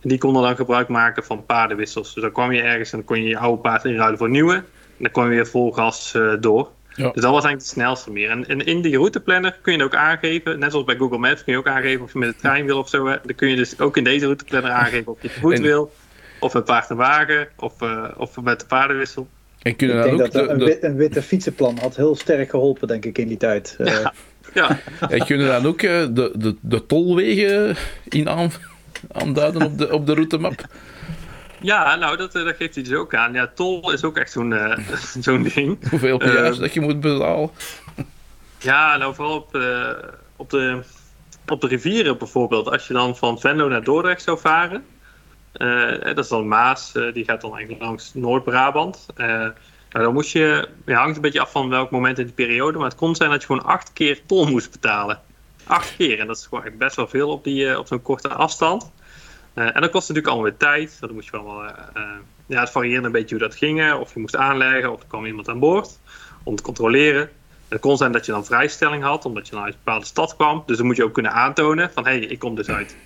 En die konden dan gebruik maken van paardenwissels. Dus dan kwam je ergens en dan kon je je oude paard inruilen voor nieuwe. En dan kwam je weer vol gas eh, door. Ja. Dus dat was eigenlijk de snelste meer. En, en in die routeplanner kun je het ook aangeven, net zoals bij Google Maps kun je ook aangeven of je met de trein wil of zo. Hè. Dan kun je dus ook in deze routeplanner aangeven of je te voet En- wil, of met paard en wagen, of, eh, of met de paardenwissel. En kunnen Ik denk ook dat de, een, wit- een witte fietsenplan had heel sterk geholpen, denk ik, in die tijd. Eh, Ja. Ja, en kunnen dan ook eh, de, de, de tolwegen in aan, aanduiden op de, op de routemap? ja nou, dat, eh, dat geeft hij dus ook aan. Ja, tol is ook echt zo'n eh, zo'n ding. Hoeveel per Eh, dat je moet betalen? Ja, nou vooral op, eh, op, de, op de rivieren bijvoorbeeld. Als je dan van Venlo naar Dordrecht zou varen. dat is dan Maas, die gaat dan eigenlijk langs Noord-Brabant. Nou, dan moest je, het hangt een beetje af van welk moment in die periode. Maar het kon zijn dat je gewoon acht keer tol moest betalen. Acht keer, en dat is gewoon echt best wel veel op, die, eh, op zo'n korte afstand. Eh, en dat kost natuurlijk allemaal weer tijd. Dan moest je allemaal, eh, ja, het varieerde een beetje hoe dat ging. Of je moest aanleggen, of er kwam iemand aan boord om te controleren. Het kon zijn dat je dan vrijstelling had, omdat je dan uit een bepaalde stad kwam. Dus dan moet je ook kunnen aantonen van, hé, hey, ik kom dus uit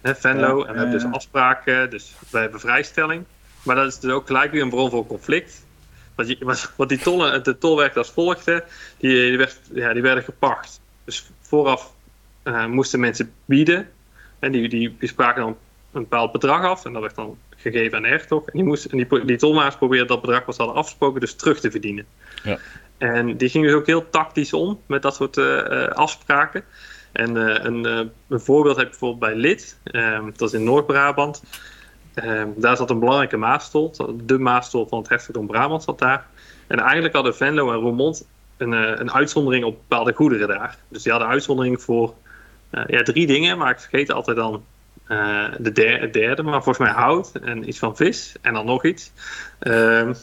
hè, Venlo. En we hebben dus afspraken, dus wij hebben vrijstelling. Maar dat is dus ook gelijk weer een bron voor conflict. Want, je, die tollen, de tol werkte als volgde, die, die, werd, ja, die werden gepacht. Dus vooraf moesten mensen bieden. En die, die, die spraken dan een bepaald bedrag af. En dat werd dan gegeven aan de hertog. En die, moest, en die, die tolmaars probeerden dat bedrag wat ze hadden afgesproken dus terug te verdienen. Ja. En die ging dus ook heel tactisch om met dat soort eh, eh, afspraken. En eh, een, eh, een voorbeeld heb je bijvoorbeeld bij Lid. Ehm, dat is in Noord-Brabant. Ehm, daar zat een belangrijke maastol. De maastol van het hertogdom Brabant zat daar. En eigenlijk hadden Venlo en Roermond een, eh, een uitzondering op bepaalde goederen daar. Dus die hadden uitzondering voor eh, ja, drie dingen, maar ik vergeet altijd dan eh, de het derde. Maar volgens mij hout en iets van vis en dan nog iets. Ehm,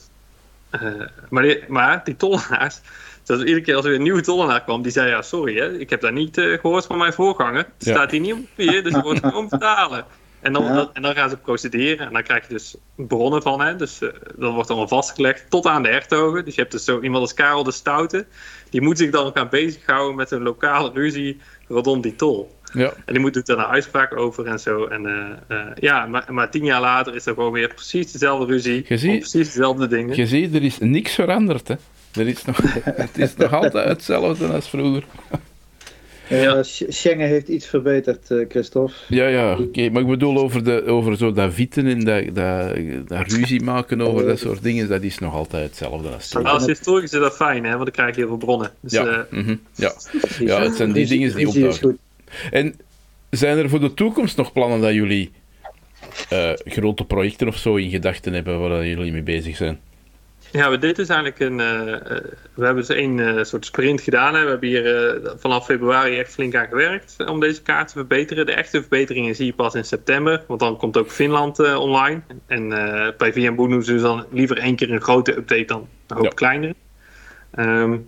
eh, maar, die, maar die tollenaars, dat iedere keer als er weer een nieuwe tollenaar kwam, die zei ja, sorry hè, ik heb daar niet eh, gehoord van mijn voorganger. Het Ja. staat hier niet op papier, dus je moet gewoon betalen. En dan, Ja. en dan gaan ze procederen en dan krijg je dus bronnen van. Hè? Dus uh, dat wordt allemaal vastgelegd tot aan de hertogen. Dus je hebt dus zo iemand als Karel de Stoute. Die moet zich dan gaan bezighouden met een lokale ruzie rondom die tol. Ja. En die moet doet daar een uitspraak over en zo. En uh, uh, ja, maar, maar, tien jaar later is er gewoon weer precies dezelfde ruzie. Je ziet, precies dezelfde dingen. Je ziet, er is niks veranderd. Hè? Er is nog, het is nog altijd hetzelfde als vroeger. Ja. Schengen heeft iets verbeterd, uh, Christophe. Ja, ja, oké. Okay. Maar ik bedoel over, de, over zo dat vitten en dat, dat, dat ruzie maken over dat soort dingen, dat is nog altijd hetzelfde als toen. Als historicus is dat fijn, hè? want dan krijg je heel veel bronnen. Dus, ja. uh, mm -hmm. ja. ja, het zijn die dingen die opdagen. En zijn er voor de toekomst nog plannen dat jullie uh, grote projecten of zo in gedachten hebben waar jullie mee bezig zijn? Ja, dit is eigenlijk een. Uh, we hebben dus één uh, soort sprint gedaan. Hè. We hebben hier vanaf februari echt flink aan gewerkt om deze kaart te verbeteren. De echte verbeteringen zie je pas in september, want dan komt ook Finland online. En bij VMBO doen ze dus dan liever één keer een grote update dan een hoop ja. kleinere. Um,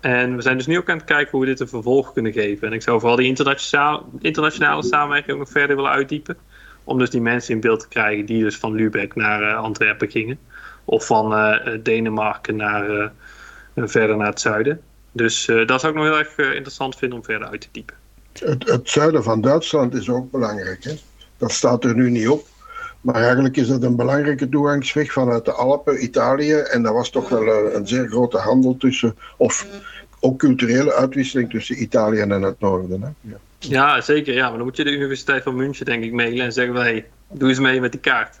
en we zijn dus nu ook aan het kijken hoe we dit een vervolg kunnen geven. En ik zou vooral die internationale, internationale samenwerking ook nog verder willen uitdiepen. Om dus die mensen in beeld te krijgen die dus van Lübeck naar Antwerpen gingen. Of van uh, Denemarken naar, uh, verder naar het zuiden. Dus dat zou ik nog heel erg interessant vinden om verder uit te diepen. Het, het, zuiden van Duitsland is ook belangrijk. Hè? Dat staat er nu niet op. Maar eigenlijk is dat een belangrijke toegangsweg vanuit de Alpen, Italië. En dat was toch wel een, een zeer grote handel tussen, of ook culturele uitwisseling tussen Italië en het noorden. Hè? Ja. ja. zeker. Ja. Maar dan moet je de Universiteit van München denk ik mailen en zeggen wij, doe eens mee met die kaart.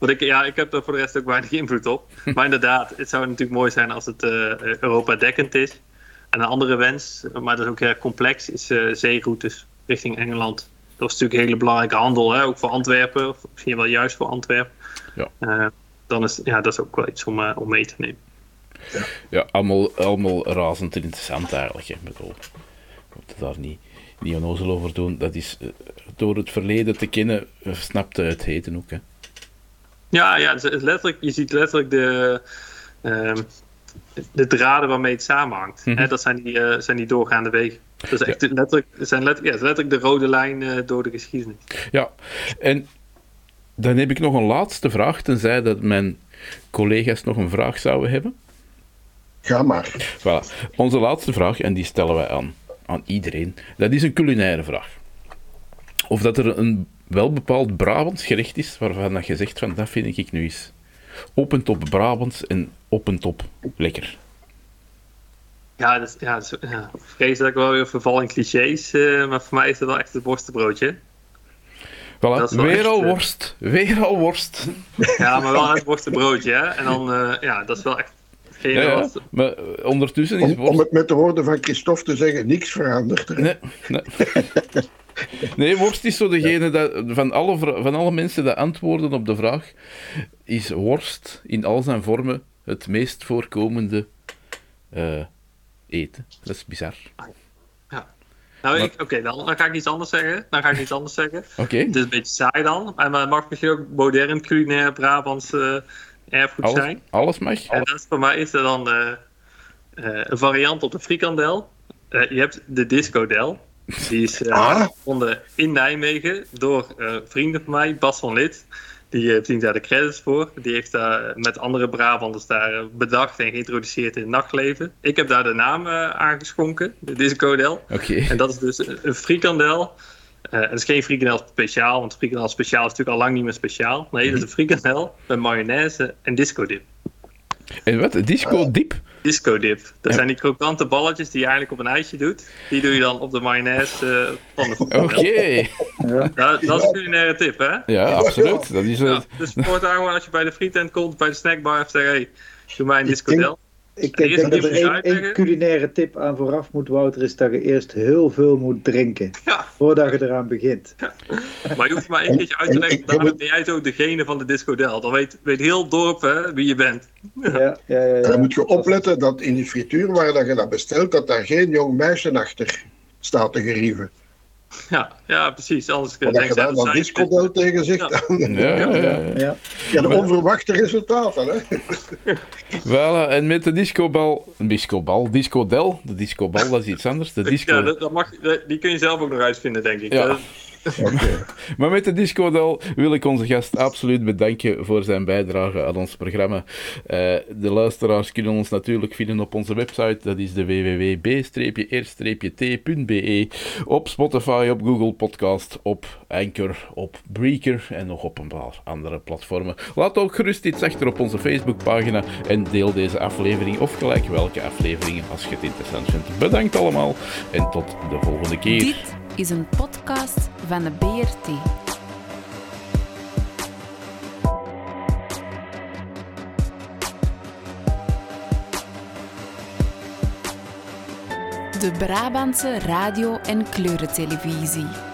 Want ik, ja, ik heb er voor de rest ook weinig invloed op. Maar inderdaad, het zou natuurlijk mooi zijn als het uh, Europa dekkend is. En een andere wens, maar dat is ook heel complex, is uh, zeeroutes richting Engeland. Dat is natuurlijk een hele belangrijke handel, hè? ook voor Antwerpen, of misschien wel juist voor Antwerpen. Ja. Uh, dan is ja, dat is ook wel iets om, om mee te nemen. Ja, ja allemaal, allemaal razend interessant eigenlijk. Hè. Ik bedoel, ik moet daar niet, niet onnozel over doen. Dat is door het verleden te kennen, snapt het heten ook. Hè. Ja, ja letterlijk, je ziet letterlijk de, uh, de draden waarmee het samenhangt. Mm Dat zijn die, uh, zijn die doorgaande wegen. Dat is echt letterlijk, zijn letterlijk, ja, letterlijk de rode lijn uh, door de geschiedenis. Ja, en dan heb ik nog een laatste vraag, tenzij dat mijn collega's nog een vraag zouden hebben. Ga maar. Voilà. Onze laatste vraag, en die stellen wij aan, aan iedereen, dat is een culinaire vraag. Of dat er een wel bepaald Brabants gerecht is, waarvan dat je zegt van dat vind ik nu eens op en top Brabants en op en top lekker. Ja, ja, dus, ja. vrees dat ik wel weer verval in clichés, uh, maar voor mij is het wel echt het worstenbroodje. Voilà, weer al uh, worst, weer al worst. Ja, maar wel het worstenbroodje, hè. En dan, uh, ja, dat is wel echt geen ja, ja. Maar ondertussen is om, om, het met de woorden van Christophe te zeggen, niks veranderd. Nee, nee. Nee, worst is zo degene dat, van, alle, van alle mensen die antwoorden op de vraag, is worst in al zijn vormen het meest voorkomende uh, eten. Dat is bizar. Ja. Nou, oké, dan, dan ga ik iets anders zeggen. Dan ga ik iets anders zeggen. Oké. Het is een beetje saai dan. Maar het mag misschien ook modern culinair Brabants uh, erfgoed alles, zijn. Alles mag. En dat is, voor mij is er dan uh, een variant op de frikandel. je hebt de discodel. Die is uh, ah. gevonden in Nijmegen door uh, vrienden van mij, Bas van Lid. Die uh, verdient daar de credits voor. Die heeft daar met andere Brabanders daar bedacht en geïntroduceerd in het nachtleven. Ik heb daar de naam aangeschonken, de discodel. Okay. En dat is dus een frikandel. het is geen frikandel speciaal, want frikandel speciaal is natuurlijk al lang niet meer speciaal. Nee, dat is een frikandel met mayonaise en discodip. En wat? Disco dip? Disco dip. Dat zijn die krokante balletjes die je eigenlijk op een ijsje doet. Die doe je dan op de mayonaise uh, van de Oké. Ja. Dat, dat is een culinaire tip, hè? Ja, absoluut. Dat is het. Ja, dus voortaan gewoon als je bij de frietent komt, bij de snackbar, even zeggen, hey, doe mij een disco del. Ik denk, denk dat er één, culinaire tip aan vooraf moet, Wouter, is dat je eerst heel veel moet drinken. Ja. Voordat je eraan begint. Ja. Maar je hoeft maar één keertje uit te leggen, dan ben jij zo degene van de Disco Del. Dan weet, weet heel dorp hè, wie je bent. Ja, ja, ja, ja, Dan moet je opletten dat in die frituur waar dat je dat bestelt, dat daar geen jong meisje achter staat te gerieven. Ja, ja, precies. Anders denk je daar dan discodel tegen zegt. Ja. Ja, ja, ja. ja. ja de onverwachte resultaten. Hè? Wel, en met de discobal, discobal, discodel, de discobal dat is iets anders. De disco... Ja, dat, mag, die kun je zelf ook nog uitvinden, denk ik. Ja. maar met de Disco wil ik onze gast absoluut bedanken voor zijn bijdrage aan ons programma. Uh, de luisteraars kunnen ons natuurlijk vinden op onze website. Dat is de www.b-r-t.be. Op Spotify, op Google Podcast, op Anchor, op Breaker en nog op een paar andere platformen. Laat ook gerust iets achter op onze Facebookpagina en deel deze aflevering of gelijk welke afleveringen als je het interessant vindt. Bedankt allemaal en tot de volgende keer is een podcast van de BRT. De Brabantse radio- en kleurentelevisie.